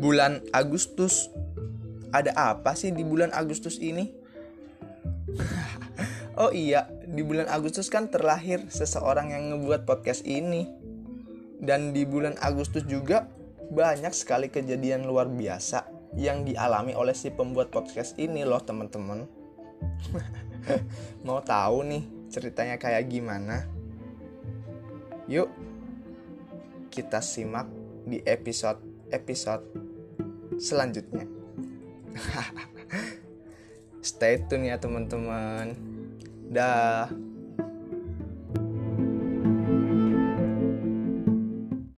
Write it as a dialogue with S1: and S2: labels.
S1: bulan Agustus. Ada apa sih di bulan Agustus ini? oh iya, di bulan Agustus kan terlahir seseorang yang ngebuat podcast ini. Dan di bulan Agustus juga banyak sekali kejadian luar biasa yang dialami oleh si pembuat podcast ini loh teman-teman. Mau tahu nih ceritanya kayak gimana? Yuk kita simak di episode-episode selanjutnya. Stay tune ya teman-teman. Dah.